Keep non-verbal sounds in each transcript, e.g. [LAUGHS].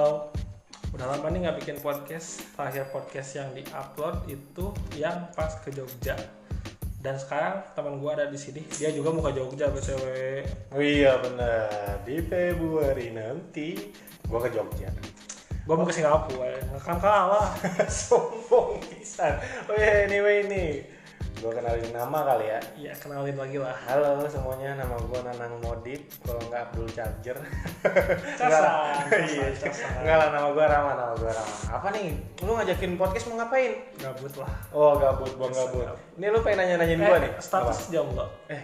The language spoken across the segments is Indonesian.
Halo. Udah lama nih nggak bikin podcast. Terakhir podcast yang diupload itu yang pas ke Jogja. Dan sekarang teman gua ada di sini. Dia juga mau ke Jogja bcw. Oh iya benar. Di Februari nanti gua ke Jogja. Gua mau ke Singapura. Kan kalah. [LAUGHS] Sombong pisan. Oh iya anyway nih. Gua kenalin nama kali ya. Iya kenalin lagi lah. Halo semuanya, nama gua Nanang Modip. Kalau nggak Abdul Charger. Casan, Nggak- Iya. Nggak lah, nama gua Rama, nama gua Rama. Apa nih? Lu ngajakin podcast mau ngapain? Gabut lah. Oh gabut, gua gabut. Ini lu pengen nanya-nanyain gua Eh, nih. status Apa? jomblo. Eh,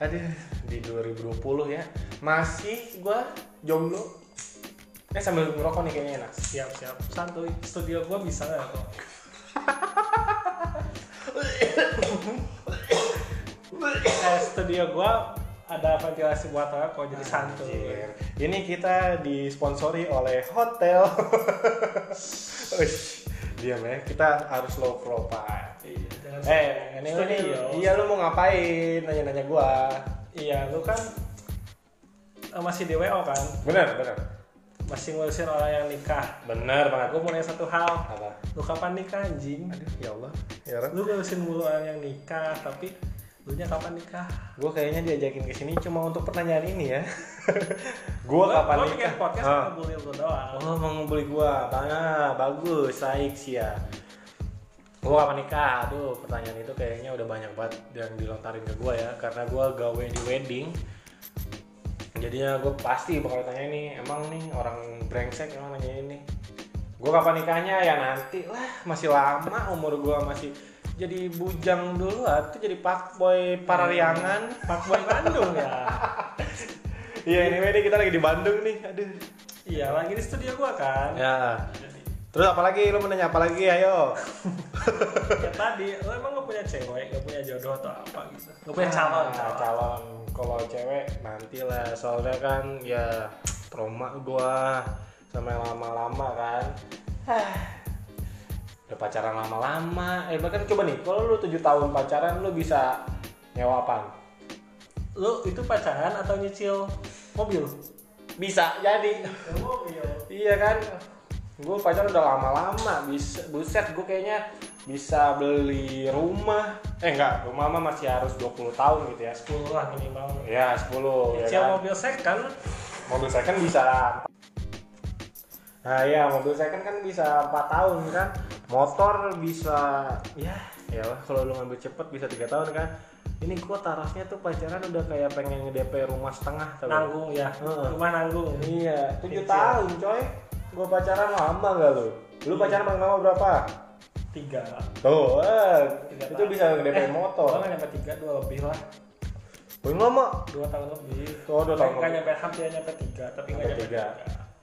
aduh, di 2020 ya. Masih gua jomblo. Eh sambil ngerokok nih kayaknya enak. Siap siap. Santuy. Studio gua bisa nggak kok? [LAUGHS] eh, studio gua ada ventilasi buat rokok jadi santuy. Anjir. Ini kita disponsori oleh hotel. [LAUGHS] Diam ya. Kita harus low profile. Iya, Eh, ini ini studio. iya lu mau ngapain? Nanya-nanya gua. Iya, lu kan eh, masih di WO kan? Bener, bener. Masih ngurusin orang yang nikah. Bener banget. Gue mau nanya satu hal. Apa? Lu kapan nikah anjing? Aduh, ya Allah. Ya Rob. Lu ngurusin mulu orang yang nikah, tapi lu nya kapan nikah? Gue kayaknya diajakin ke sini cuma untuk pertanyaan ini ya. [LAUGHS] gua kapan Gua nikah? podcast Ah. sama bully lu doang. Oh mau ngebully gua, nah, bagus, baik sih ya. Gua kapan nikah? Aduh, pertanyaan itu kayaknya udah banyak banget yang dilontarin ke gua ya, karena gua gawe di wedding. Jadinya gue pasti bakal tanya ini, emang nih orang brengsek emang nanya ini. Gua kapan nikahnya ya nanti lah, masih lama umur gua masih jadi bujang dulu atau jadi pak boy parariangan. Pak Boy Bandung ya. [LAUGHS] Iya, anyway nih kita lagi di Bandung nih. Aduh. iya, lagi di studio gua kan. Ya. Terus apalagi lu mau nanya apa lagi ayo? [LAUGHS] ya tadi, lu emang gak punya cewek, gak punya jodoh atau apa gitu? Gak punya calon, Ah, calon. calon. Kalau cewek nanti lah soalnya kan ya trauma gua sama yang lama-lama kan. [SIGHS] Udah pacaran lama-lama. Eh bahkan coba nih, kalau lu 7 tahun pacaran lu bisa nyewa apa? Lu itu pacaran atau nyicil mobil? Bisa jadi. Mobil. Iya kan? Gue pacaran udah lama-lama, bisa buset gue kayaknya bisa beli rumah. Eh enggak, rumah mah masih harus 20 tahun gitu ya. 10 lah minimal. Ya 10 ya Nyicil kan? mobil second, Mobil second bisa. Nah ya mobil second kan bisa 4 tahun kan. Motor bisa ya ya lah kalau lu ngambil cepet bisa tiga tahun kan. Ini gua tarafnya tuh pacaran udah kayak pengen nge-DP rumah setengah gak? nanggung ya. Heeh. Rumah nanggung. Iya, 7 Kecil. tahun coy. Gua pacaran lama gak lu? Lu pacaran paling lama berapa? Tiga. Tuh, eh, Tiga itu tahun. bisa nge-DP Eh, motor. Nggak nyampe tiga, dua lebih lah. Paling lama. Dua tahun lebih. Oh, dua tahun Nggak nyampe hampir nyampe tiga, tapi nggak Nyampe tiga.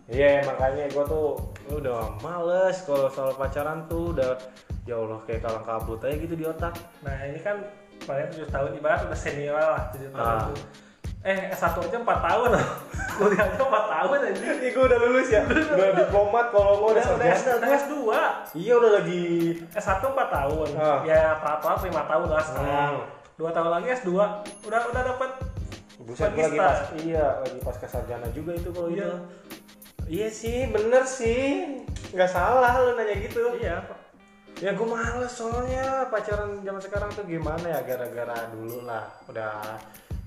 Iya makanya gue tuh udah males kalau soal pacaran tuh udah ya Allah kayak kalang kabut aja gitu di otak. Nah ini kan kemarin tujuh tahun ibarat udah senior lah tujuh tahun Ah. itu. Eh S1 aja empat tahun loh. [LAUGHS] Kuliah aja empat tahun aja. Ini gue udah lulus ya, udah diplomat kalau gue udah Udah, udah, sarjana. udah S2 Iya udah lagi. S1 empat tahun. Ah. Ya peraturan lima tahun lah sekarang. Hmm. Dua tahun lagi S2 udah udah dapat Buset lagi pas, iya lagi pas kesarjana juga itu kalau Iya. itu. Iya sih, bener sih, nggak salah lu nanya gitu. iya. Ya gue males soalnya pacaran zaman sekarang tuh gimana ya gara-gara dulu lah udah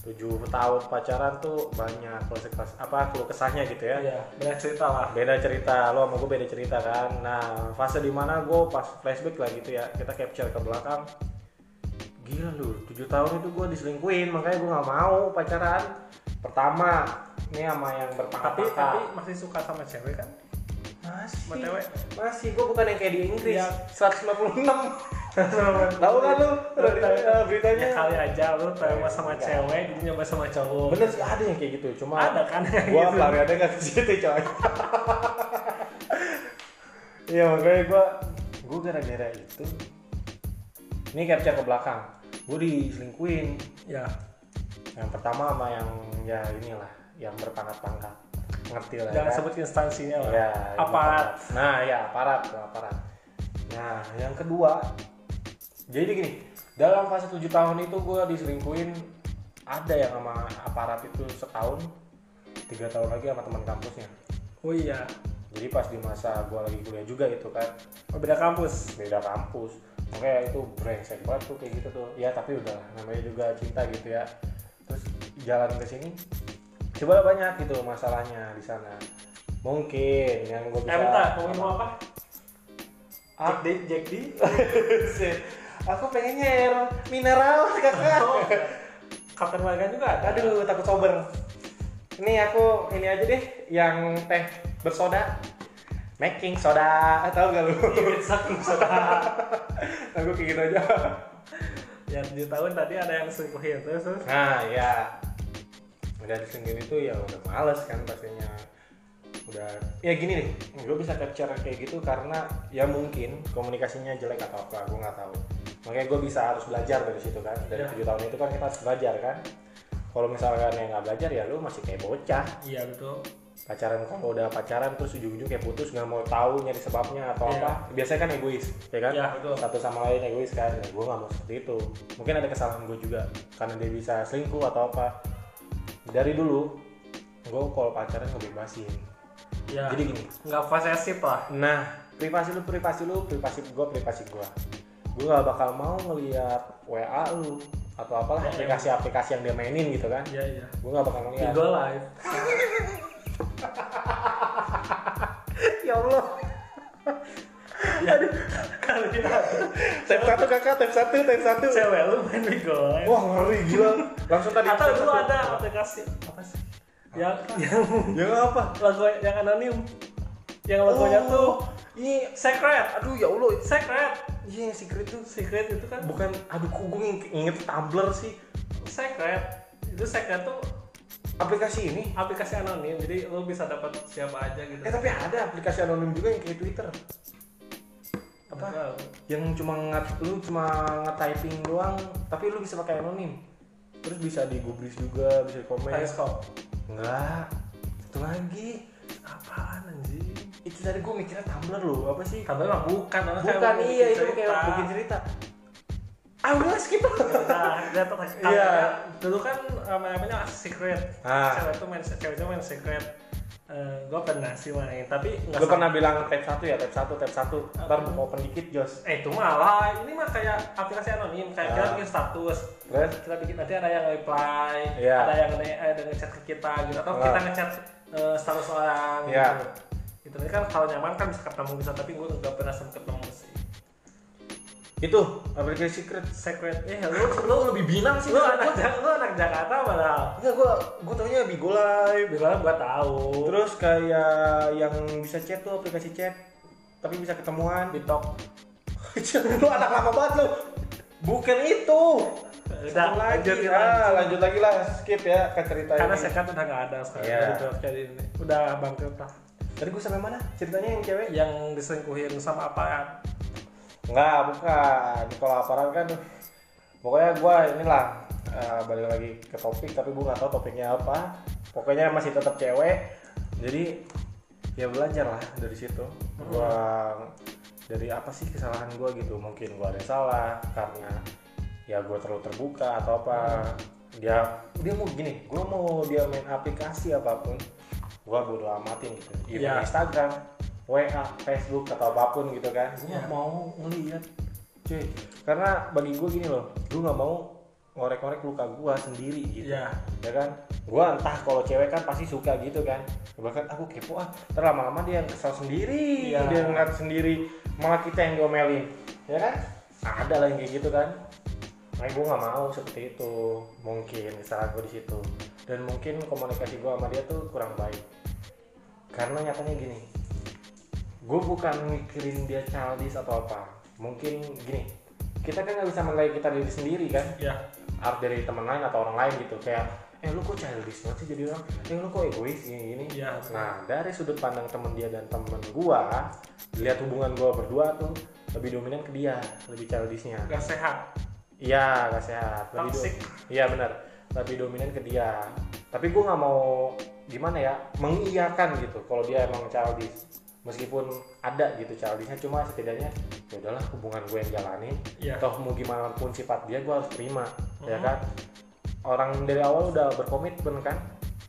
tujuh tahun pacaran tuh banyak kelas apa keluh kesahnya gitu ya. Iya, banyak cerita lah. Beda cerita, lo sama gue beda cerita kan. Nah fase di mana gue pas flashback lah gitu ya kita capture ke belakang. Gila lu, tujuh tahun itu gue diselingkuhin makanya gue nggak mau pacaran. Pertama, ini sama yang Tapi berpangkat tapi masih suka sama cewek kan? masih Sama cewek. masih gue bukan yang kayak di Inggris Iya. 156 tahu kan lu Beritanya. beritanya Ya kali aja lu trauma sama Enggak. cewek jadi nyoba sama cowok. bener sih ada yang kayak gitu cuma Ada kan gua gitu. pelariannya nggak ke situ coy [LAUGHS] iya makanya gua gua gara-gara itu ini capture ke belakang gua diselingkuhin Ya. yang pertama sama yang ya inilah yang berpangkat-pangkat ngerti lah Jangan kan? sebut instansinya lah. Ya, Aparat. Nah, ya aparat, aparat. Nah, yang kedua, jadi gini, dalam fase 7 tahun itu gue diselingkuhin ada yang sama aparat itu setahun, tiga tahun lagi sama teman kampusnya. Oh iya. jadi pas di masa gue lagi kuliah juga itu kan Oh, beda kampus. beda kampus makanya itu brengsek banget tuh kayak gitu tuh ya tapi udah namanya juga cinta gitu ya terus jalan ke sini coba banyak gitu masalahnya di sana mungkin yang gue bisa Eh, bentar, mau apa? Ah. Jack D, Jack D. [LAUGHS] aku pengennya air mineral [LAUGHS] kakak. Oh, Kapten Morgan juga ada. aduh takut sober. Ini aku ini aja deh yang teh bersoda. Making soda. Tahu gak lu? Saking sudah. [LAUGHS] aku kayak gitu aja. Ya 7 tahun tadi ada yang selingkuhin terus terus. Nah ya udah disengin itu ya udah males kan pastinya. Udah ya gini nih gue bisa capture kayak gitu karena ya mungkin komunikasinya jelek atau apa gue nggak tahu makanya gue bisa harus belajar dari situ kan dari Ya. tujuh tahun itu kan kita harus belajar kan kalau misalkan yang nggak belajar ya lu masih kayak bocah Iya betul. pacaran kalau udah pacaran terus ujung-ujung kayak putus nggak mau tahu nyari sebabnya atau Iya. apa biasanya kan egois ya kan Iya, betul. satu sama lain egois kan ya, gue nggak mau seperti itu mungkin ada kesalahan gue juga karena dia bisa selingkuh atau apa dari dulu gue kalau pacaran ngebebasin Ya. jadi gini nggak posesif lah. nah privasi lu privasi lu privasi gue privasi gue gue gak bakal mau ngeliat wa lu atau apalah Ya, aplikasi-aplikasi yang dia mainin gitu kan Iya iya. gue gak bakal ngeliat Tigo live. [LAUGHS] ya Allah Ya. Kalian tab satu kakak tab satu tab satu cewek lu main Bigo. Wah ngeri gila. Langsung tadi. Atau dulu ada aplikasi apa sih? Yang yang Ya apa? lagu yang anonim. Yang logonya Oh. tuh Ini secret. aduh ya Allah. Secret. Iya yang secret tuh. Secret itu kan Bukan aduh kok gue inget Tumblr sih. secret. Itu secret tuh Aplikasi ini. aplikasi anonim. Jadi lu bisa dapat siapa aja gitu. Eh tapi ada aplikasi anonim juga yang kayak Twitter. Apa? Apa? Yang cuma ngat lu cuma nge-typing doang, tapi lu bisa pakai anonim. Terus bisa digubris juga, bisa di komen. Teleskop. Enggak. Satu lagi. Apaan anjing? Itu tadi gue mikirnya Tumblr loh, apa sih? Kabar mah bukan, Bukan iya itu cerita. kayak bikin cerita. Ah udah skip. Nah, dia tuh Iya. Dulu kan um, namanya secret. Ah. Cewek tuh main cewek tuh main secret. gue pernah sih main, tapi nggak Gue pernah bilang tab satu ya, tab satu, tab satu. Ntar mau open dikit Jos. Eh itu malah, ini mah kayak aplikasi anonim, kayak kita Ah. bikin status, Terus? kita bikin nanti ada yang reply, Iya. ada yang ada yang ngechat ke kita gitu, atau Ah. kita ngechat eh, status orang Iya. gitu. Itu kan kalau nyaman kan bisa ketemu bisa, tapi gue nggak pernah sempet ketemu sih. Itu aplikasi secret. Secret, eh Lu, lu lebih binang sih. lu anak Jak- lu anak Jakarta padahal. Enggak, gua gua taunya Bigo Live. Bilang gua tahu. Terus kayak yang bisa chat tuh aplikasi chat tapi bisa ketemuan. TikTok. [LAUGHS] lu anak lama banget lu. Bukan itu. Udah Satu lagi. lanjut Ah, lanjut lagi lah. Skip ya ke cerita Karena ini. secret udah nggak ada sekarang. Iya. Jadi ini. Udah bangkrut lah. Tadi gua sampai mana? Ceritanya yang cewek? Yang diselingkuhin sama apaan? Enggak, bukan. Kalau aparat kan pokoknya gua inilah eh, balik lagi ke topik tapi gua nggak tahu topiknya apa. Pokoknya masih tetap cewek. Jadi ya belajar lah dari situ. Gua dari apa sih kesalahan gua gitu. Mungkin gua ada yang salah karena ya gua terlalu terbuka atau apa. Dia dia mau gini, gua mau dia main aplikasi apa pun. Gua bodo amatin gitu. Even Iya. Instagram, WA, Facebook atau apa pun gitu kan. Gue Iya. nggak mau ngeliat, cuy. Karena bagi gue gini loh, gue nggak mau ngorek-ngorek luka gue sendiri gitu. Iya. Ya kan? Gue entah kalau cewek kan pasti suka gitu kan. Bahkan aku kepo ah, ntar lama-lama dia kesal sendiri, Iya. dia ngeliat sendiri, malah kita yang diomelin, ya kan? Ada lah yang kayak gitu kan. Nah, gue nggak mau seperti itu. Mungkin kesalahan gue di situ. Dan mungkin komunikasi gue sama dia tuh kurang baik. Karena nyatanya gini, gue bukan mikirin dia childish atau apa. Mungkin gini, kita kan nggak bisa menilai kita diri sendiri kan. Iya. Art dari teman lain atau orang lain gitu. Kayak, eh lu kok childish banget sih jadi orang? Eh lu kok egois gini-gini? Iya. Nah dari sudut pandang temen dia dan temen gua, lihat hubungan gua berdua tuh lebih dominan ke dia, lebih childishnya. Gak sehat. Iya, gak sehat. Lebih Toxic. Iya benar. Lebih dominan ke dia. Tapi gue nggak mau gimana ya mengiyakan gitu kalau dia emang childish. Meskipun ada gitu childishnya, cuma setidaknya ya udahlah hubungan gue yang jalanin. Iya. Toh mau gimana pun sifat dia gue harus terima, ya Mhm. kan? Orang dari awal udah berkomitmen kan.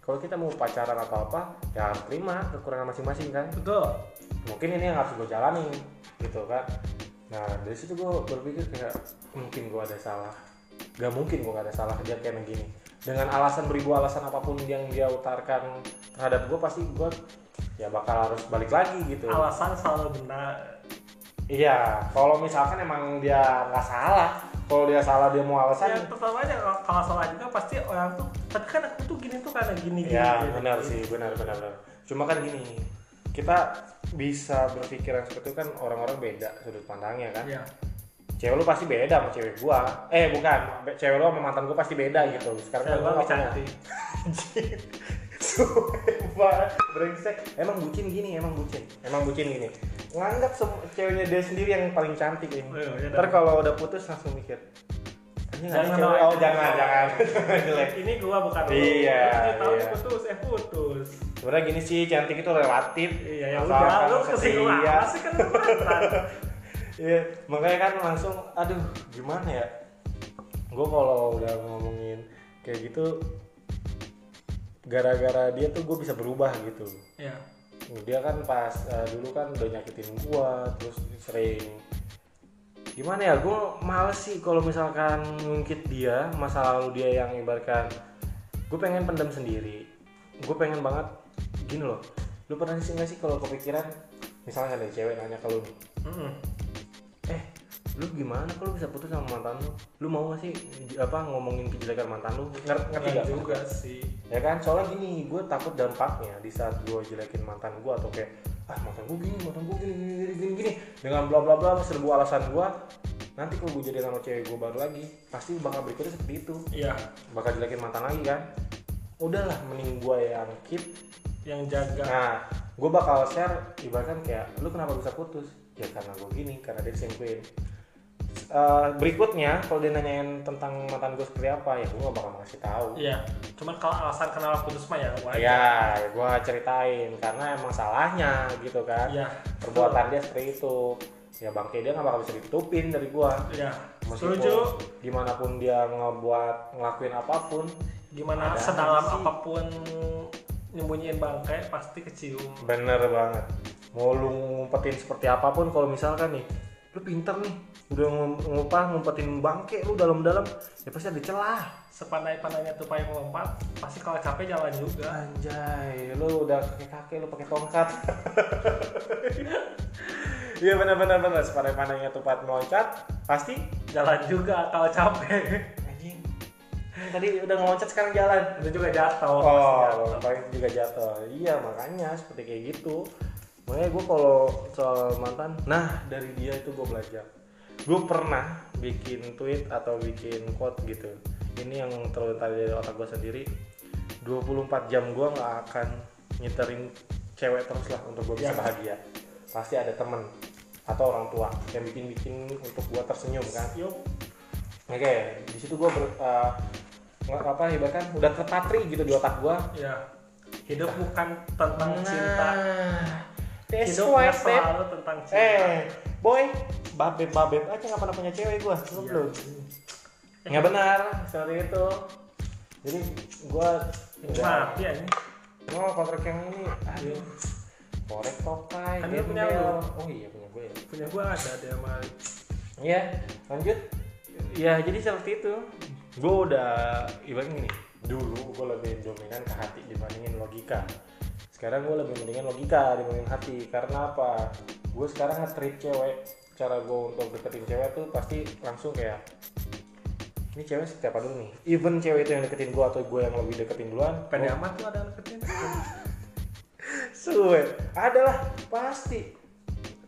kalau kita mau pacaran atau apa ya harus terima kekurangan masing-masing kan betul mungkin ini yang harus gue jalani gitu kan nah dari situ gue berpikir kayak mungkin gue ada salah gak mungkin gue gak ada salah dia kayak begini. Dengan alasan beribu alasan apa pun yang dia utarakan terhadap gue pasti gue ya bakal harus balik lagi gitu. Alasan selalu benar. Iya kalau misalkan emang dia nggak salah kalau dia salah dia mau ya alasan. Tetap aja kalau- salah juga pasti orang tuh tapi kan aku tuh gini tuh karena gini gini ya gini." benar sih benar benar benar. Cuma kan gini kita bisa berpikiran seperti itu kan orang-orang beda sudut pandangnya kan. Iya. Cewek lu pasti beda sama cewek gua. Eh bukan. Cewek lu sama mantan gua pasti beda gitu. Sekarang gua nggak cantik. Sumpah, [LAUGHS] brengsek. Emang bucin gini emang bucin. Emang bucin gini. Nganggap ceweknya dia sendiri yang paling cantik ini. Oh, iya, iya, ntar kalau udah putus langsung mikir "Anjing, ada Jangan cewek- oh jangan jangan. [LAUGHS] jelek. Ini gua bukan lu. Iya, Lu tahu iya. putus, eh putus. sebenarnya gini sih cantik itu relatif. Iya ya udah, lu kesinggung apa sih kan lu mantan. [LAUGHS] Iya, makanya kan langsung, aduh, gimana ya? Gue kalau udah ngomongin kayak gitu, gara-gara dia tuh gue bisa berubah gitu. Iya. Dia kan pas eh, dulu kan udah nyakitin gue, terus sering gimana ya? Gue males sih kalau misalkan ngungkit dia, masa lalu dia yang ibaratkan, gue pengen pendam sendiri. Gue pengen banget gini loh. Lu pernah sih nggak sih kalau kepikiran, misalnya ada cewek nanya ke lu nih, Mm-mm. eh lu gimana kalau bisa putus sama mantan lu lu mau gak sih apa ngomongin kejelekan mantan lu Nger- ngerti Enggak gak juga sih. ya kan soalnya gini gue takut dampaknya di saat gue jelekin mantan gue atau kayak ah mantan gue gini mantan gue gini gini gini gini, gini. dengan bla bla bla serbu alasan gue nanti kalau gue jadi sama cewek gue baru lagi pasti bakal berikutnya seperti itu Iya, bakal jelekin mantan lagi kan udahlah mending gue yang keep yang jaga. Nah, gue bakal share ibaratkan kayak lu kenapa bisa putus? Ya karena gue gini, karena dia diselingkuhin. Eh, berikutnya kalau dia nanyain tentang mantan gue seperti apa ya gue gak bakal ngasih tahu. Iya. Cuman kalau alasan kenapa putus mah ya wajar. Ya, gue ceritain karena emang salahnya gitu kan. Iya. Perbuatan dia seperti itu. Ya bangke dia gak bakal bisa ditutupin dari gue. Iya. Meskipun Setuju. Gimana pun dia ngebuat ngelakuin apa pun, Gimana sedalam sih. apa pun nyembunyiin bangkai pasti kecium. Bener banget. Mau lu ngumpetin seperti apa pun kalau misalkan nih, lu pinter nih, udah ngupah ngumpetin bangke lu dalam-dalam, ya pasti ada celah. Sepandai-pandainya tuh payung lompat, pasti kalau capek jalan juga. Anjay, lu udah kakek-kakek lu pakai tongkat. [LAUGHS] Iya benar-benar benar. Sepandai-pandainya tupat meloncat, pasti Jalan juga kalau capek. anjing. Tadi udah ngeloncat sekarang jalan. Itu juga jatuh. Oh, jatuh. paling juga jatuh. Iya, makanya seperti kayak gitu. Makanya gue kalau soal mantan, nah dari dia itu gue belajar. Gue pernah bikin tweet atau bikin quote gitu. Ini yang terlontar dari otak gue sendiri. 24 jam gue nggak akan nyiterin cewek terus lah untuk gue bisa Ya. bahagia. Pasti ada temen atau orang tua yang bikin-bikin untuk gue tersenyum kan. Yuk. Oke, di situ gue ber, nggak apa ibaratkan udah terpatri gitu di otak gue Ya. Hidup bukan tentang cinta. That's Hidup right, babe. tentang cinta. Eh, boy, babeb babeb aja nggak pernah punya cewek gue, Iya. belum. Nggak benar, seperti itu. Jadi gue Mati ya ini. mau kontrak yang ini, aduh, korek tokai, Kan dia punya lu. Oh iya punya gue ya. Punya gua ada dia mah. Iya, lanjut. Ya jadi seperti itu. Gue udah ibaratnya gini. Dulu gue lebih dominan ke hati dibandingin logika. Sekarang gue lebih mendingan logika dibandingin hati. Karena apa? Gue sekarang nge-treat cewek. Cara gue untuk deketin cewek tuh pasti langsung kayak ini cewek seperti apa dulu nih? Even cewek itu yang deketin gue atau gue yang lebih deketin duluan. Pendek amat tuh ada yang deketin. [LAUGHS] Suwe, adalah pasti.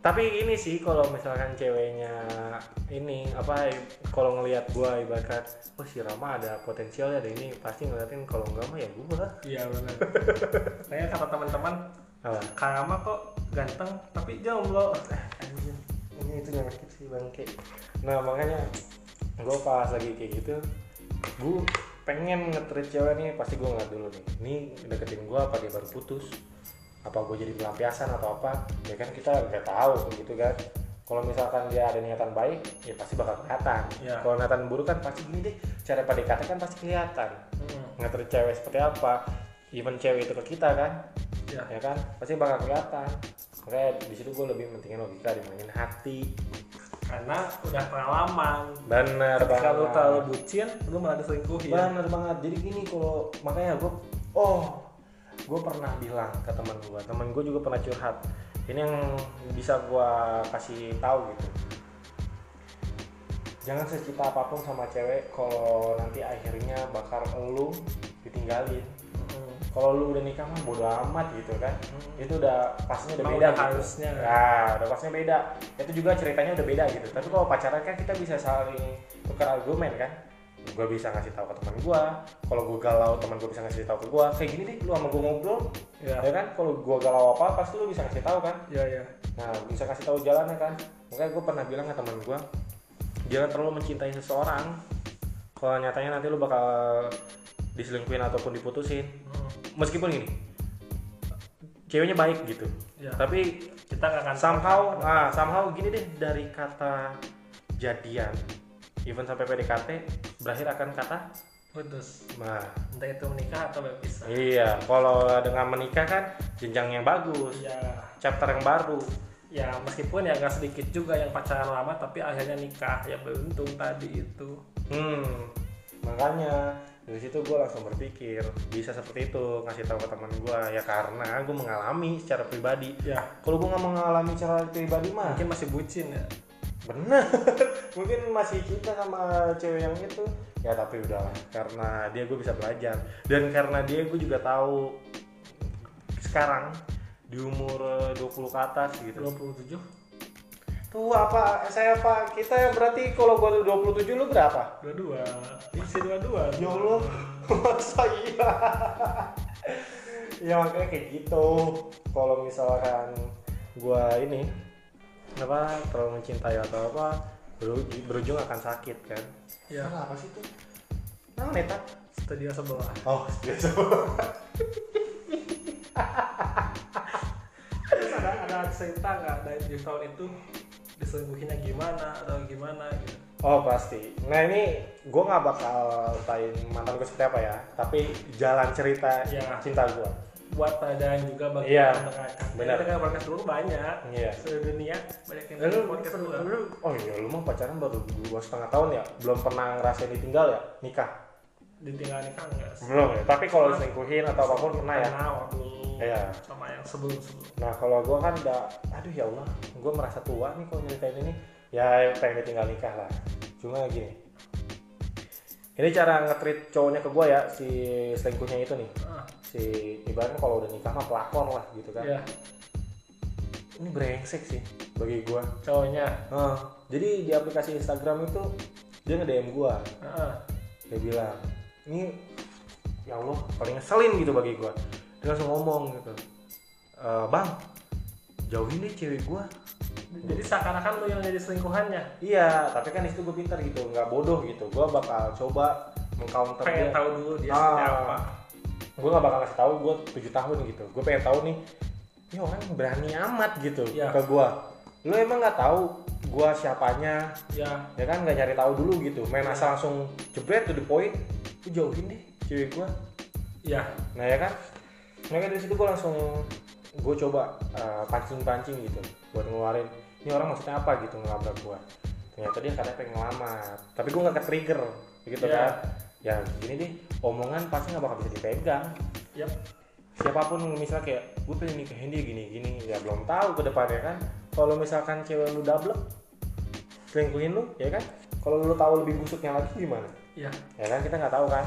Tapi ini sih kalau misalkan ceweknya ini apa kalau ngelihat gua ibaratkan oh si Rama ada potensial ya ada ini pasti ngeliatin kalau enggak mah ya gua Iya benar. [LAUGHS] Kayaknya kata teman-teman, apa? Kang Ama kok ganteng tapi jomblo. anjir ini itu nyakit sih bangke. Nah makanya gua pas lagi kayak gitu gua pengen nge-treat cewek nih pasti gua ngeliat dulu nih. Ini deketin gua apa dia baru putus apa gue jadi pelampiasan atau apa ya kan kita nggak tahu gitu kan. Kalau misalkan dia ada niatan baik ya pasti bakal kelihatan. Ya. kalau niatan buruk kan pasti gini deh cara PDKT kan pasti kelihatan. Hmm. nge-treat cewek seperti apa even cewek itu ke kita kan ya. ya kan? Pasti bakal kelihatan. Makanya di situ gue lebih mentingin logika dibandingin hati. Karena udah pengalaman. Bener lu banget. terlalu bucin lu malah diselingkuhin. Bener banget. Jadi gini kalau makanya gue oh gue pernah bilang ke teman gue teman gue juga pernah curhat ini yang bisa gue kasih tahu gitu jangan secinta apa pun sama cewek kalau nanti akhirnya bakal lu ditinggalin Hmm. kalau lu udah nikah mah bodo amat gitu kan Hmm. itu udah pastinya udah Emang beda udah gitu. harusnya. Nah, udah pastinya beda itu juga ceritanya udah beda gitu tapi kalau pacaran kan kita bisa saling tukar argumen kan gue bisa ngasih tahu ke teman gue kalau gue galau teman gue bisa ngasih tahu ke gue kayak gini deh lu sama gue ngobrol ya. ya kan? Kalau gue galau apa pasti lu bisa ngasih tahu kan? Ya ya. Nah bisa kasih tahu jalannya kan? Makanya gue pernah bilang ke teman gue jangan terlalu mencintai seseorang. Kalau nyatanya nanti lu bakal diselingkuhin ataupun diputusin. Hmm. meskipun gini ceweknya baik gitu. Ya. Tapi kita nggak akan somehow ah somehow gini deh dari kata jadian even sampai PDKT berakhir akan kata putus. Nah entah itu menikah atau berpisah iya kalau dengan menikah kan jenjang yang bagus ya chapter yang baru. Ya meskipun ya nggak sedikit juga yang pacaran lama tapi akhirnya nikah. Ya beruntung tadi itu. Hmm, makanya dari situ gue langsung berpikir bisa seperti itu ngasih tahu ke teman gue ya karena gue mengalami secara pribadi. ya. Kalau gue nggak mengalami secara pribadi mah mungkin masih bucin ya bener. [LAUGHS] Mungkin masih cinta sama cewek yang itu. Ya tapi udahlah. Karena dia gue bisa belajar. Dan karena dia gue juga tahu sekarang di umur eh, 20 ke atas gitu. 27 tuh apa? Saya apa kita berarti kalau gue 27 lu berapa? 22 isi 22 Ya Allah, [LAUGHS] masa iya? [LAUGHS] ya makanya kayak gitu. Kalau misalkan gua ini apa terlalu mencintai atau apa beru- berujung akan sakit kan? ya apa sih tuh? Nah, neta. studio sebelah Oh, biasa. terus ada ada cerita nggak dari di tahun itu diselingkuhinnya gimana atau gimana gitu Oh pasti. Nah ini gue nggak bakal tain mantan gue seperti apa ya, tapi jalan cerita Ya. cinta gue. Buat pelajaran juga bagi Iya, yang mendengarkan benar. Kita dengar podcast dulu banyak Iya. seluruh dunia banyak yang lu, podcast dulu lu, oh iya lu mah pacaran baru dua setengah tahun ya, belum pernah ngerasain ditinggal ya, nikah? ditinggal nikah enggak sih Belum ya. Tapi kalau selingkuhin atau apa pun pernah ya. Pernah waktu Iya. sama yang sebelum sebelum Nah kalau gue kan udah, aduh ya Allah, gue merasa tua nih kalau nyeritain ini. Ya pengen tinggal nikah lah. Cuma gini, ini cara nge-treat cowoknya ke gue ya si selingkuhnya itu nih. ah, Si ibaratnya kalau udah nikah mah pelakon lah gitu kan. ya Ini brengsek sih bagi gue. cowoknya Nah, jadi di aplikasi Instagram itu dia nge-DM gue. ah, Dia bilang, ini ya Allah paling ngeselin gitu bagi gue. Dia langsung ngomong gitu, "E, bang jauhin deh cewek gue jadi seakan-akan lu yang jadi selingkuhannya Iya, tapi kan itu gue pintar gitu, nggak bodoh gitu. Gue bakal coba mengcounter pengen dia. tahu dulu dia Ah. apa Gue nggak bakal kasih tahu gue 7 tahun gitu. Gue pengen tahu nih, ini orang berani amat gitu Iya. ke gue. Lo emang nggak tahu gue siapanya, ya ya kan nggak nyari tahu dulu gitu. Main Iya. asal langsung jebret to the point, lu jauhin deh cewek gue. ya Nah ya kan, makanya dari situ gue langsung gue coba uh, pancing-pancing gitu buat ngeluarin ini orang maksudnya apa gitu ngelabrak gue. Ternyata dia katanya pengen ngelamar, tapi gue nggak ke trigger gitu Iya. kan. Ya gini deh, omongan pasti nggak bakal bisa dipegang. yep Siapa pun misalnya kayak gue pengen nikahin dia gini-gini, ya belum tahu ke depannya kan. Kalau misalkan cewek lu double, selingkuhin lu, ya kan? Kalau lu tahu lebih busuknya lagi gimana? ya ya kan kita nggak tahu kan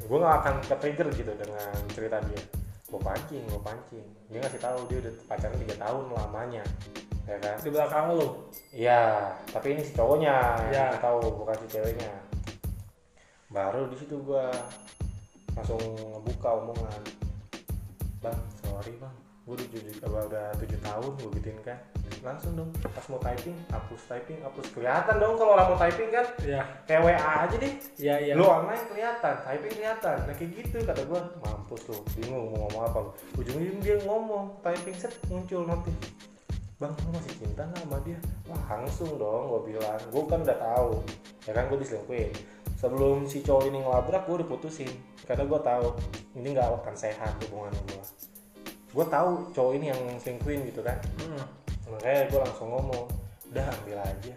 gue nggak akan ke trigger gitu dengan cerita dia gue pancing gue pancing dia ngasih tahu dia udah pacaran tiga tahun lamanya ya kan di belakang lu iya tapi ini si cowoknya Iya. yang tahu bukan si ceweknya baru di situ gue langsung ngebuka omongan. Bang sorry bang. Gue udah tujuh, udah tujuh tahun gue gituin kan. Langsung dong pas mau typing hapus typing hapus. Kelihatan dong kalau orang mau typing kan? Ya kayak WA aja deh. Ya ya lu online kelihatan typing kelihatan. Nah kayak gitu kata gua. Mampus lu bingung mau ngomong apa lu. Ujung-ujung dia ngomong typing set muncul notif. Bang lu masih cinta nggak sama dia? Wah langsung dong gua bilang. Gua kan udah tahu. Ya kan gua diselingkuhin sebelum si cowok ini ngelabrak gue udah putusin karena gue tahu ini nggak akan sehat hubungan gue gue tahu cowok ini yang selingkuhin gitu kan Hmm. makanya gue langsung ngomong udah ambil aja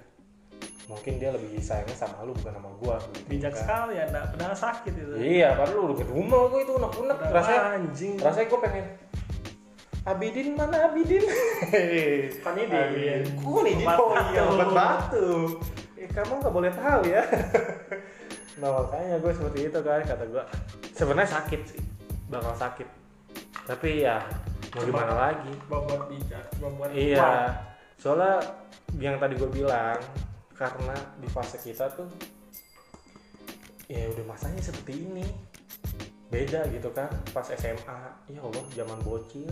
mungkin dia lebih sayangnya sama lu bukan sama gue bijak sekali ya nggak pernah sakit itu iya padahal lu udah rumah gue itu unek-unek Udah rasanya anjing rasanya gue pengen Abidin mana Abidin? [LAUGHS] Kan ini Abidin. Kok ini Obat oh iya obat batu. Eh kamu nggak boleh tahu ya. [LAUGHS] nah makanya gue seperti itu kan kata gue. Sebenarnya sakit sih, bakal sakit. Tapi ya mau Cuma- gimana lagi? membuat bijak membuat. Iya. Soalnya yang tadi gue bilang karena di fase kita tuh ya udah masanya seperti ini beda gitu kan pas SMA ya Allah zaman bocil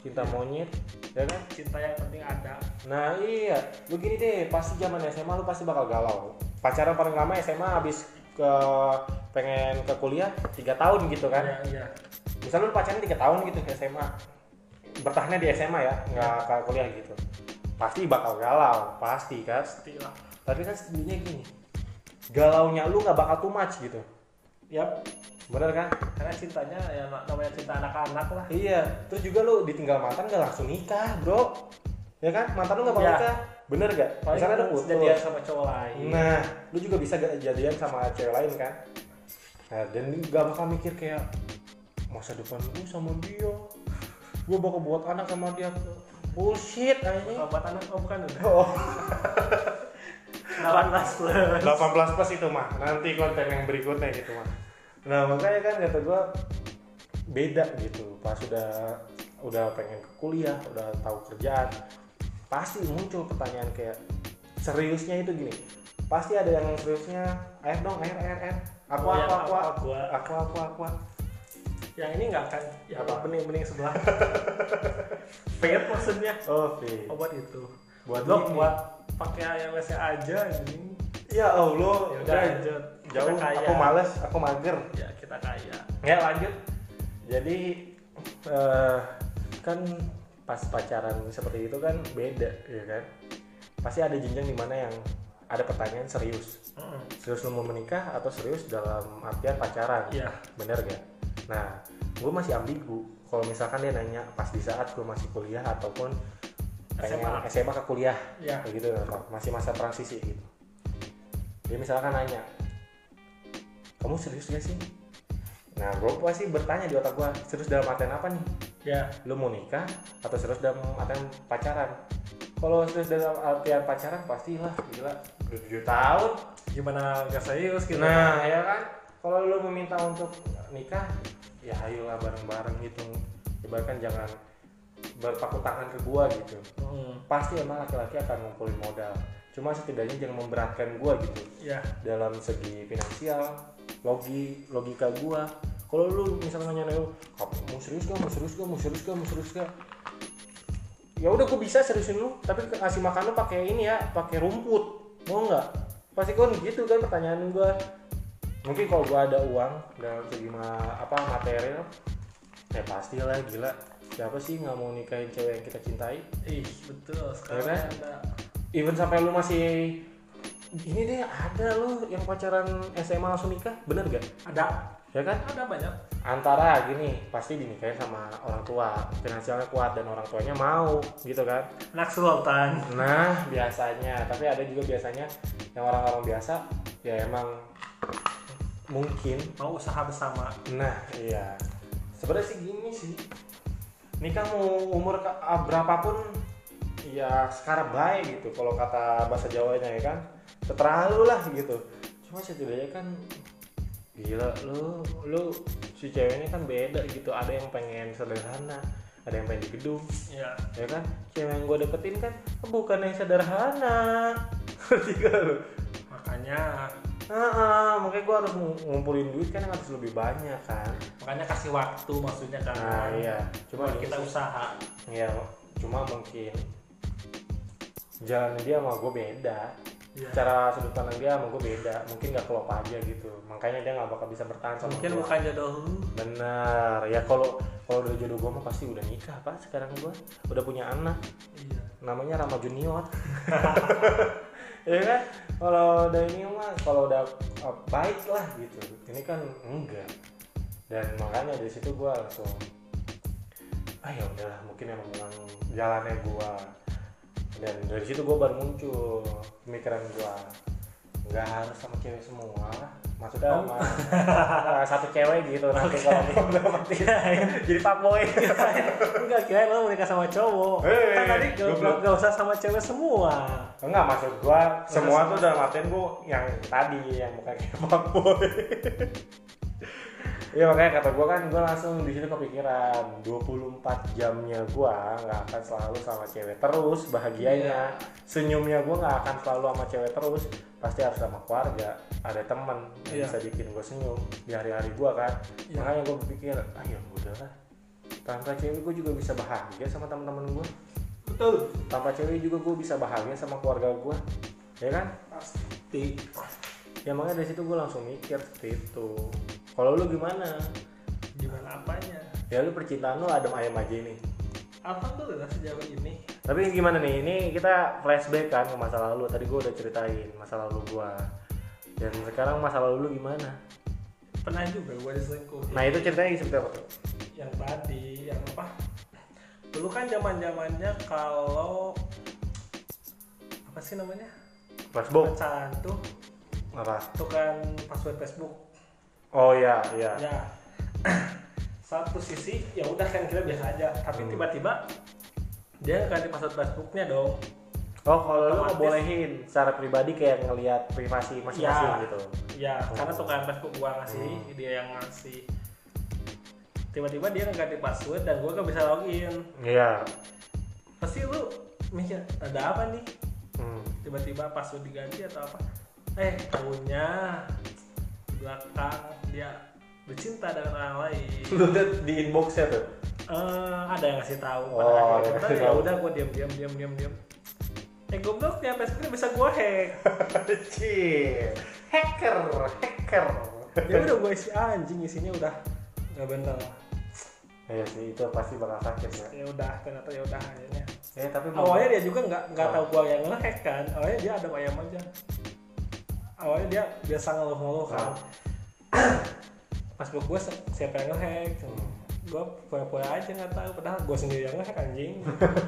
cinta monyet ya kan cinta yang penting ada nah iya lu gini deh pasti zaman SMA lu pasti bakal galau pacaran paling lama SMA habis ke pengen ke kuliah tiga tahun gitu kan. Iya iya. Misalnya lu pacaran tiga tahun gitu ke SMA bertahannya di SMA ya nggak ke kuliah gitu. Pasti bakal galau pasti kan. Pastilah. Tapi kan sebenarnya gini galaunya lu nggak bakal too much gitu. Yap, bener kan? Karena cintanya ya namanya cinta anak-anak lah. Iya terus juga lu ditinggal mantan gak langsung nikah bro. Ya kan? Mantan lu nggak bakal Iya. nikah bener gak paling misalnya ada putus jadian sama cowok lain. Nah lu juga bisa gak jadian sama cewek lain kan? Nah dan gak bakal mikir kayak masa depan gue sama dia? Gue bakal buat anak sama dia. Bullshit Kalau buat anak? Oh bukan udah. Oh. 18 plus. 18 plus itu mah. Nanti konten yang berikutnya gitu mah. Nah makanya kan kata gue beda gitu. Pas udah udah pengen ke kuliah udah tahu kerjaan pasti muncul pertanyaan kayak seriusnya itu gini pasti ada yang seriusnya air dong air air air aku Oh, aku yang aku apa, aku aqua. aku aku aku yang ini nggak kan ya Apa? apa bening-bening sebelah. [LAUGHS] Pet maksudnya. Oke obat itu. Buat lo buat pakai air WC aja ini ya allah. Ya udah lanjut. Jauh kaya. aku males aku mager. Ya kita kaya. Ya lanjut. Jadi eh, kan pas pacaran seperti itu kan beda, ya kan? Pasti ada jenjang di mana yang ada pertanyaan serius. Mm-mm. Serius lu mau menikah atau serius dalam artian pacaran? iya Bener gak? Nah, gue masih ambigu. Kalau misalkan dia nanya pas di saat gue masih kuliah ataupun pengen SMA. SMA ke kuliah, iya kayak gitu masih masa transisi gitu. Dia misalkan nanya, kamu serius gak sih? Nah, gue pasti bertanya di otak gue, serius dalam artian apa nih? Ya Lu mau nikah atau serius dalam artian pacaran? Kalau serius dalam artian pacaran pastilah gila udah tujuh tahun. gimana gak serius gitu Nah, ya kan? Kalau lu meminta untuk nikah, ya ayolah bareng-bareng gitu. Ibaratkan jangan berpaku tangan ke gua gitu. Mm. Pasti emang laki-laki akan ngumpulin modal. Cuma setidaknya jangan memberatkan gua gitu ya dalam segi finansial logi logika gua kalau lu misalnya nanya lu "Kamu mau serius gak mau serius gak mau serius gak mau serius gak ya udah gua bisa seriusin lu tapi kasih makan lu pakai ini ya pakai rumput. Mau nggak? Pasti kan gitu kan pertanyaan gua. Mungkin kalau gua ada uang dalam segi ma- apa material ya pastilah gila. Siapa sih nggak mau nikahin cewek yang kita cintai? Ih betul. Sekarang kan? ada. Even sampai lu masih ini deh ada lu yang pacaran SMA langsung nikah. Bener gak ada ya kan? Ada banyak. Antara gini pasti dinikahin sama orang tua. Finansialnya kuat dan orang tuanya mau gitu kan? Anak sultan. Nah biasanya. Tapi ada juga biasanya yang orang-orang biasa ya emang mungkin. Mau usaha bersama. Nah iya. Sebenarnya sih gini sih. Nikah mau umur ke- ah, berapapun ya sekarang baik gitu. Kalau kata bahasa Jawanya ya kan terlalu lah gitu. Cuma setidaknya kan gila lu lu si ceweknya kan beda gitu. Ada yang pengen sederhana ada yang pengen di gedung. Ya ya kan? Cewek yang gue deketin kan bukan yang sederhana. Ngerti gak lu makanya Ah, makanya gue harus ng- ngumpulin duit kan yang harus lebih banyak kan. makanya kasih waktu maksudnya kan. Nah iya. Cuma gini kita sih. usaha. Iya, cuma mungkin jalan dia sama gue beda Iya. cara sudut pandang dia sama gue beda mungkin nggak klop aja gitu. Makanya dia nggak bakal bisa bertahan sama mungkin gua. bukan jodoh bener ya kalau kalau udah jodoh gue mah pasti udah nikah pak sekarang gue udah punya anak. Iya. Namanya Rama Junior. [LAUGHS] Ya kan? Kalau udah ini mah kalau udah uh, baik lah gitu. Ini kan enggak. Dan makanya dari situ gue langsung ah ya udahlah mungkin emang memang jalannya gue dan dari situ gue baru muncul pemikiran gue nggak harus sama cewek semua maksudnya Oh. sama uh, satu cewek gitu nanti kalau belum dapat jadi fuckboy enggak kira lo menikah sama cowok Hei, kan tadi gak, goblok. gak usah sama cewek semua Enggak maksud gua semua tuh udah matiin gua yang tadi yang bukan kayak fuckboy. Iya makanya kata gua kan gua langsung di situ kepikiran 24 jamnya gua nggak akan selalu sama cewek terus bahagianya. Senyumnya gua nggak akan selalu sama cewek terus pasti harus sama keluarga ada teman yang Iya. bisa bikin gua senyum di hari-hari gua kan. Iya. makanya gua berpikir ah ya udahlah. Tanpa cewek gua juga bisa bahagia sama teman-teman gua. Betul. Tanpa cewek juga gue bisa bahagia sama keluarga gue ya kan? Pasti ya makanya dari situ gue langsung mikir seperti itu. Kalau lu gimana? Gimana apanya? Ya lu percintaan lu adem ayam aja nih alhamdulillah sejauh ini? Tapi gimana nih? Ini kita flashback kan ke masa lalu. Tadi gue udah ceritain masa lalu gue dan sekarang masa lalu lu gimana? Pernah juga gue diselingkuhin. Nah itu ceritanya seperti apa tuh? Yang tadi yang apa? Dulu kan zaman zamannya kalau apa sih namanya? Facebook pecahan tuh apa itu kan password Facebook. Oh iya iya. Ya. [CLEARS THROAT] Satu sisi ya udah kan kita biasa aja. Tapi Hmm. tiba-tiba dia ganti password Facebooknya dong. Oh kalau lu ngebolehin secara pribadi kayak ngelihat privasi masing-masing Ya. gitu? Ya Oh. karena tukeran Facebook gua ngasih Hmm. dia yang ngasih. Tiba-tiba dia ganti password dan gua gak bisa login. Iya. Pasti lu mikir ada apa nih? Hmm. tiba-tiba password diganti atau apa eh tahunya di belakang dia bercinta dengan orang lain. Lu liat di inboxnya tuh? Eh, ada yang ngasih tahu. Oh, pada ada akhirnya ya udah gue diam diam diam diam diam. Eh goblok ya Facebook bisa gue hack. [LAUGHS] Cih, hacker, hacker. ya udah gue isi anjing isinya udah nggak bener. Iya sih, itu pasti bakal sakit ya. ya udah ternyata ya udah akhirnya. Eh tapi mau- awalnya dia juga nggak nggak Oh. tahu gue yang ngehack kan. Awalnya dia ada ayam aja awalnya dia biasa ngeluh-ngeluh kan. [COUGHS] Facebook gue siapa yang ngehack Hmm. gue pura-pura aja nggak tahu padahal gue sendiri yang ngehack anjing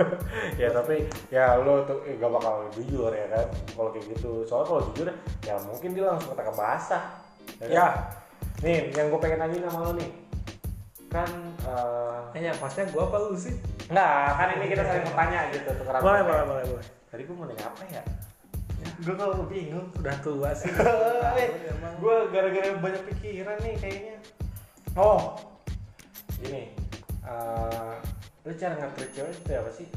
[LAUGHS] ya tapi ya lo tuh eh, gak bakal jujur ya kan kalau kayak gitu. Soalnya kalau jujur ya mungkin dia langsung kata basah. kan? ya Nih, yang gue pengen nanya sama lo nih. Kan eh eh yang pasnya gue apa lu sih enggak, kan ini kita saling bertanya gitu tukeran. boleh boleh boleh boleh Tadi gue mau nanya apa ya? Gue kalau bingung. udah tua sih. [LAUGHS] Eh, emang. Gue gara-gara banyak pikiran nih kayaknya. Oh gini. Eh lu cara nge-treat cewek itu apa sih?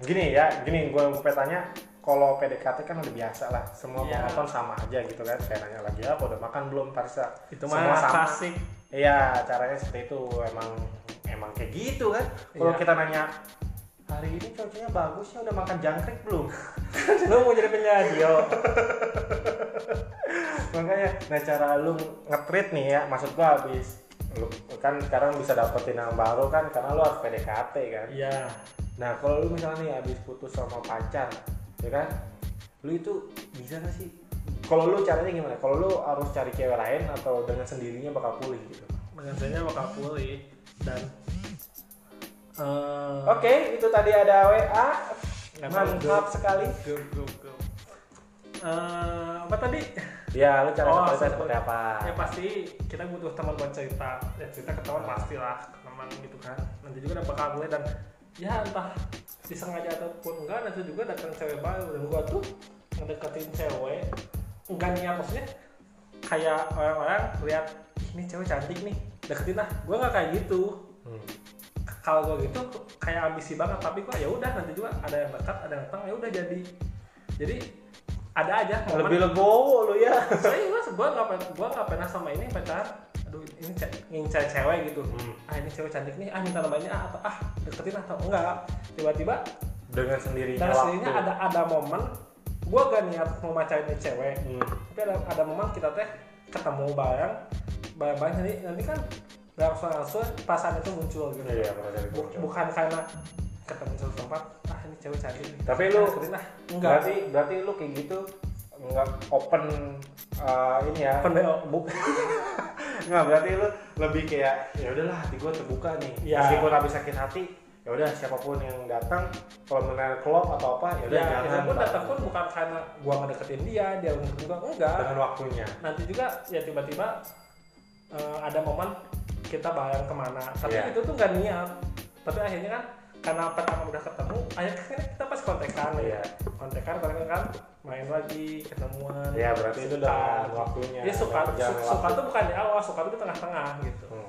Gini ya gini gue gue tanya kalau PDKT kan udah biasa lah. Semua Iya. penonton sama aja gitu kan. Kayak nanya lagi apa udah makan belum Tarsa itu Semua mah sama. klasik. Iya caranya seperti itu. Emang emang kayak gitu kan. Kalau Iya. kita nanya hari ini cowoknya bagusnya udah makan jangkrik belum? [LAUGHS] Lu mau jadi penyanyi yo [LAUGHS] makanya nah cara lu nge-treat nih ya maksud gua habis lu kan sekarang bisa dapetin yang baru kan karena lu harus PDKT kan? Iya. Nah kalau lu misalnya nih habis putus sama pacar ya kan? Lu itu bisa gak sih? Kalau lu caranya gimana? Kalau lu harus cari cewek lain atau dengan sendirinya bakal pulih gitu? Dengan saya bakal pulih dan eh oke itu tadi ada WA mantap sekali. Go go go Eh, apa tadi? Ya lu cara Oh, seperti- apa? Ya pasti kita butuh teman buat cerita. Ya cerita ke teman pastilah ke teman gitu kan. Nanti juga udah bakal mulai dan ya entah disengaja ataupun enggak nanti juga datang cewek baru. Dan gua tuh ngedeketin cewek enggak niat maksudnya kayak orang-orang lihat "Ih, ini cewek cantik nih. Deketin lah. Gua nggak kayak gitu. Hmm. Kalau gua gitu kayak ambisi banget tapi gua ya udah nanti juga ada yang dekat ada yang datang ya udah jadi. Jadi ada aja momen. Lebih legowo lu ya. Serius gue nggak pernah gue nggak pernah sama ini pacaran aduh ini ce- ngincar cewek gitu. Hmm. ah ini cewek cantik nih ah minta namanya ah atau ah deketin atau enggak. Tiba-tiba dengan sendirinya dan waktu. aslinya ada ada momen gue gak niat mau macarin nih cewek. Hmm. tapi ada ada momen kita teh ketemu bareng bareng bareng nanti nanti kan langsung langsung perasaan itu muncul gitu iya perasaan itu muncul. bukan karena ketemu satu tempat ah ini cewek cantik. Tapi lu- lah enggak berarti berarti lu kayak gitu nggak open uh, ini ya Open BO. bu [LAUGHS] nggak berarti lu lebih kayak ya udahlah hati gue terbuka nih Ya. meskipun habis sakit hati ya udah siapa pun yang datang kalau benar klop atau apa ya udah ya jangan itu pun Bang. datang pun bukan karena gua ngedeketin dia dia ngedeketin gua enggak dengan waktunya nanti juga ya tiba-tiba eh, ada momen kita bareng ke mana tapi Iya. itu tuh nggak niat tapi akhirnya kan karena pertama udah ketemu akhirnya kan kita pas kontekan Iya. kontekan kontekan kan main lagi ketemuan ya berarti itu udah dengan waktunya dia suka su- suka tuh bukan di awal suka tuh di tengah-tengah gitu Hmm.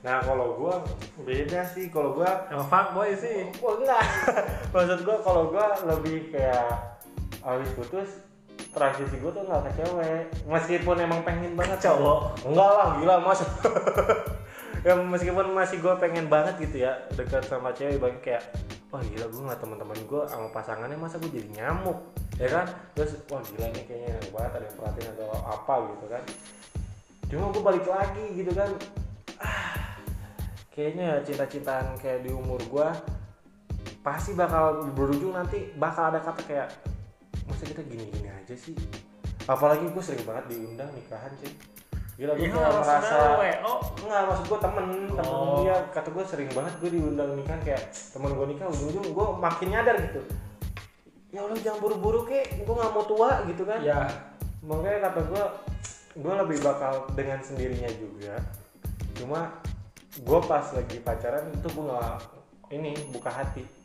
nah kalau gua beda sih kalau gua emang fuckboy sih Wah enggak. [LAUGHS] Maksud gua kalau gua lebih kayak habis putus transisi gua tuh nggak ke cewek. Meskipun emang pengen banget Cowok. Enggak lah, gila mas. [LAUGHS] ya meskipun masih gua pengen banget gitu ya dekat sama cewek banyak kayak wah gila gua ngeliat teman-teman gua sama pasangannya masa gua jadi nyamuk? Ya kan? Terus wah gila nih kayaknya enak banget ada yang perhatiin atau apa gitu kan. Cuma gua balik lagi gitu kan. Kayaknya cinta-cintaan kayak di umur gua pasti bakal berujung nanti bakal ada kata kayak masa kita gini-gini aja sih? Apalagi gue sering banget diundang nikahan sih gila gue kayak merasa WO. enggak maksud gue temen temen Oh. dia. Kata gue sering banget gue diundang nikahan kayak temen gue nikah ujung-ujung gue makin nyadar gitu. Ya Allah jangan buru-buru kek. Gue nggak mau tua gitu kan. Ya makanya kata gue gue lebih bakal dengan sendirinya juga. Cuma gue pas lagi pacaran itu gue nggak ini buka hati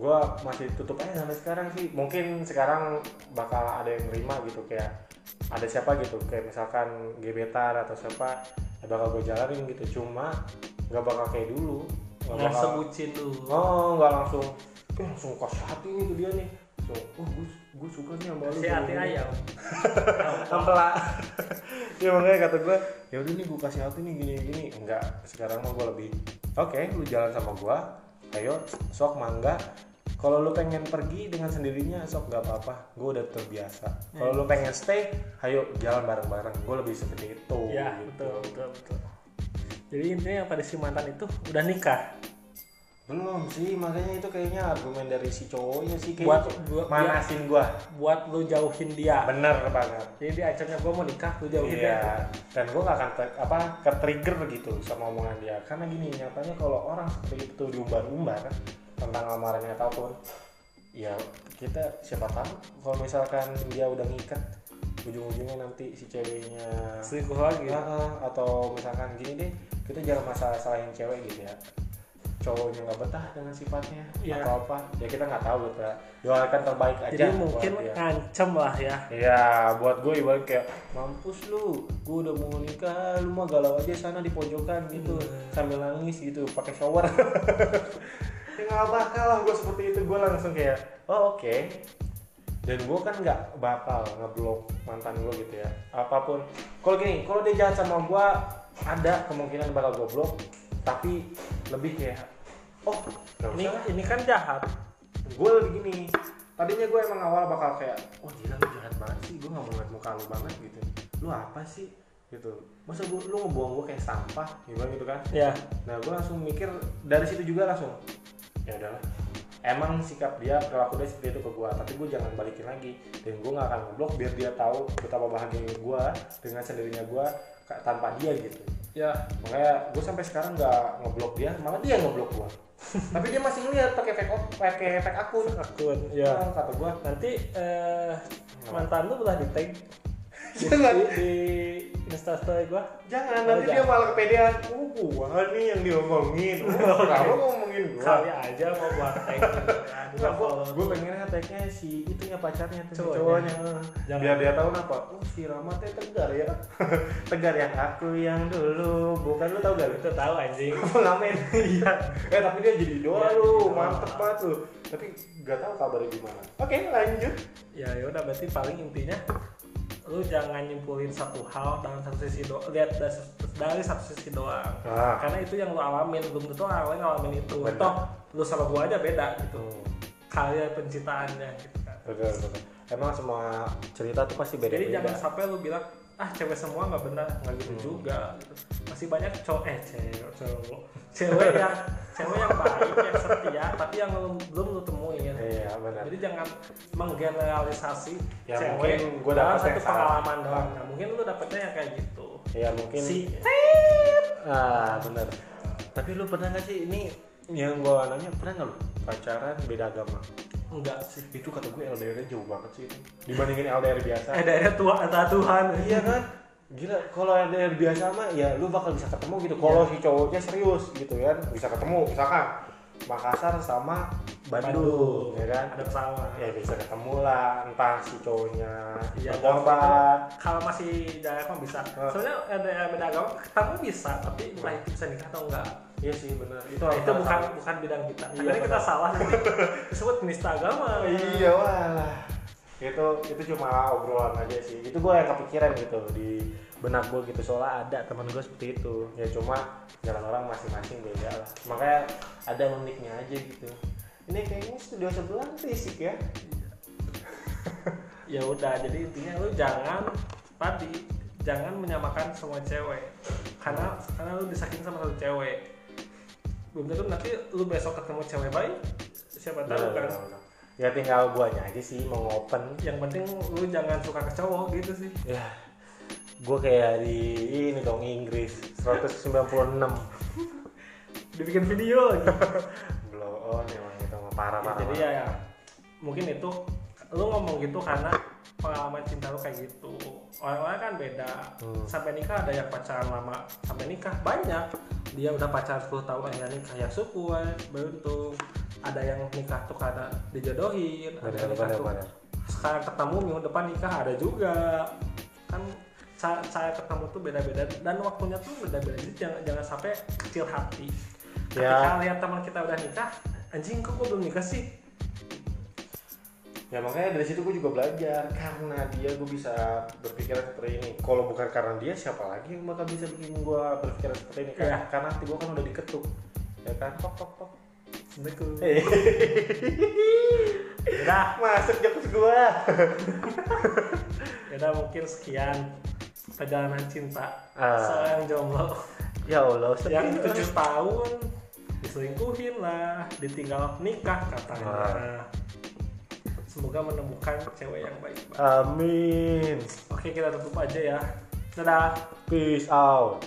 gue masih tutup aja sampai sekarang sih. Mungkin sekarang bakal ada yang nerima gitu kayak ada siapa gitu. Kayak misalkan gebetar atau siapa ya bakal gue jalanin gitu. Cuma nggak bakal kayak dulu. Nggak bakal sebutin dulu oh nggak langsung eh, langsung kasih hati nih ke dia nih. So, oh gue gue suka nih sama lu. Si hati gini-gini." ayam. [LAUGHS] Ampela. [LAUGHS] Ya makanya kata gue ya udah nih gue kasih hati nih gini gini. Enggak sekarang mah gue lebih oke lu jalan sama gue ayo sok mangga kalau lu pengen pergi dengan sendirinya sok gak apa-apa. Gue udah terbiasa. Kalau lu pengen stay ayo jalan bareng-bareng. Gue lebih seperti itu ya gitu. betul betul betul. Jadi intinya yang pada si mantan itu udah nikah? Belum sih makanya itu kayaknya argumen dari si cowoknya sih Buat- kayaknya buat- manasin gue buat lu jauhin dia. Bener banget. Jadi dia acaranya gue mau nikah lu jauhin dia. Iya, dan gue gak akan ter- apa ke trigger gitu sama omongan dia. Karena gini nyatanya kalau orang seperti itu diumbar-umbar tentang lamarannya ataupun ya kita siapa tahu kalau misalkan dia udah ngikat ujung-ujungnya nanti si ceweknya selingkuh lagi ah, atau misalkan gini deh kita jangan masalah salahin cewek gitu ya cowoknya nggak betah dengan sifatnya Iya. atau apa ya kita nggak tahu gitu ya doakan terbaik aja jadi buat mungkin ngancem lah ya Iya, buat gue ibarat kayak mampus lu, gue udah mau nikah, lu mah galau aja sana di pojokan gitu, Hmm. sambil nangis gitu, pakai shower. [LAUGHS] ya nggak bakal lah gue seperti itu, gue langsung kayak, oh oke. Dan gue kan nggak bakal ngeblok mantan gue gitu ya, apa pun. Kalau gini, kalau dia jahat sama gue, ada kemungkinan bakal gue blok, tapi lebih kayak, oh, nggak ini ini kan jahat. Gue lebih gini. Tadinya gue emang awal bakal kayak oh gila lu jahat banget sih. Gue gak mau ngeliat muka lu banget gitu. Lu apa sih? Gitu. Masa gue lu ngebuang gue kayak sampah? Gitu gitu kan. Ya nah gue langsung mikir dari situ juga langsung ya udahlah. Emang sikap dia perilaku dia seperti itu ke gue tapi gue jangan balikin lagi. Dan gue gak akan ngeblok biar dia tahu betapa bahagianya gue dengan sendirinya gue tanpa dia gitu. Ya. Makanya gue sampai sekarang nggak ngeblok dia malah dia ngeblok gue [LAUGHS] tapi dia masih ngeliat pakai fake pakai fake akun. Akun ya. Nah, kata gue nanti eh, mantan lu udah di tag di, [LAUGHS] Jangan. di, di instastory gua. Jangan, Oh, nanti dia jangan. malah kepedean. Uh, gua nih yang diomongin. Uh, [LAUGHS] Kenapa ngomongin gua? kali aja mau buat tag. [LAUGHS] Enggak, gua, gua pengennya tagnya si itunya pacarnya tuh, Cowoknya. cowoknya. Jangan. Biar dia tahu apa. Oh, si Rama teh tegar ya. [LAUGHS] tegar yang aku yang dulu. Bukan lu tahu gak? lu? itu tahu anjing [LAUGHS] Pengamen. Iya. Eh, tapi dia jadi idola Iya, lu. Mantep banget lu. Tapi gak tahu kabarnya gimana. Oke, lanjut. ya yaudah berarti paling intinya lu jangan nyimpulin satu hal dalam satu sisi do lihat dari satu sisi doang Nah. karena itu yang lu alamin belum tentu orang lain ngalamin itu Benar. toh lu sama gua aja beda gitu Hmm. karya penciptaannya gitu kan Betul, betul. Emang semua cerita tuh pasti beda-beda. jadi jangan sampai lu bilang ah cewek semua nggak benar nggak gitu Hmm. juga gitu. masih banyak cowok eh cewek cowok cewek yang cewek yang baik yang setia tapi yang belum lu temuin iya benar. Jadi jangan menggeneralisasi Ya, cewek mungkin gua dapet satu yang salah. pengalaman doang. Nah, mungkin lu dapetnya yang kayak gitu. Ya mungkin. Si ah benar. Tapi lu pernah nggak sih ini yang gua nanya pernah nggak lu pacaran beda agama? Enggak. Sih itu kata gue LDR jauh banget sih itu. Dibandingin LDR biasa. Daerah tua antara Tuhan. Iya kan? Gila kalau LDR biasa mah ya lu bakal bisa ketemu gitu. Kalau si cowoknya serius gitu kan bisa ketemu misalkan Makassar sama Bandung, ya kan? Ada pesawat. Ya bisa ketemu lah entah si cowoknya Iya, berkorban kalau masih daerah mah bisa. Soalnya ada beda agama ketemu bisa tapi entah itu bisa nikah atau enggak. Iya sih benar. Itu Nah, itu bukan tahu. bukan bidang kita. Iya, Akhirnya kita salah nanti. [LAUGHS] Disebut penista agama. Iya walah. Itu itu cuma obrolan aja sih. Itu gue yang kepikiran gitu di benak gue gitu soalnya ada teman gue seperti itu. Ya cuma jalan orang masing-masing beda lah. Makanya ada uniknya aja gitu. Ini kayaknya studio sebelah fisik ya. [LAUGHS] Ya udah jadi intinya lu jangan tadi jangan menyamakan semua cewek. Karena karena lu disakitin sama satu cewek. Belum tentu nanti lu besok ketemu cewek baik siapa tahu Benar, kan? benar, benar. ya tinggal guanya aja sih mau open. Yang penting lu jangan suka ke cowok gitu sih. Ya gue kayak di ini dong Inggris 196 dibikin video lagi. [LAUGHS] Blow on emang itu mah parah parah jadi ya, ya. Mungkin itu lu ngomong gitu karena pengalaman cinta lu kayak gitu. Orang-orang kan beda. Hmm. sampai nikah ada yang pacaran lama sampai nikah banyak. Dia udah pacaran 10 tahun akhirnya nikah ya syukur beruntung. Ada yang nikah tuh karena dijodohin ada yang nikah tuh sekarang ketemu minggu depan nikah ada juga. Kan saya, saya ketemu tuh beda-beda dan waktunya tuh beda-beda. Jadi jangan jangan sampai kecil hati. Ketika Ya. lihat teman kita udah nikah anjing kok gue belum nikah sih? Ya makanya dari situ gue juga belajar karena dia gue bisa berpikiran seperti ini. Kalau bukan karena dia siapa lagi yang bakal bisa bikin gue berpikiran seperti ini? Karena, Iya. karena hati gue kan udah diketuk. Ya kan? Tok tok tok. Assalamualaikum. Eh, [LAUGHS] Udah, masuk jokes gue udah mungkin sekian perjalanan cinta Ah. seorang jomblo ya allah [LAUGHS] yang tujuh tahun diselingkuhin lah, ditinggal nikah katanya. Ah. Semoga menemukan cewek yang baik. amin Oke kita tutup aja ya. Dadah. peace out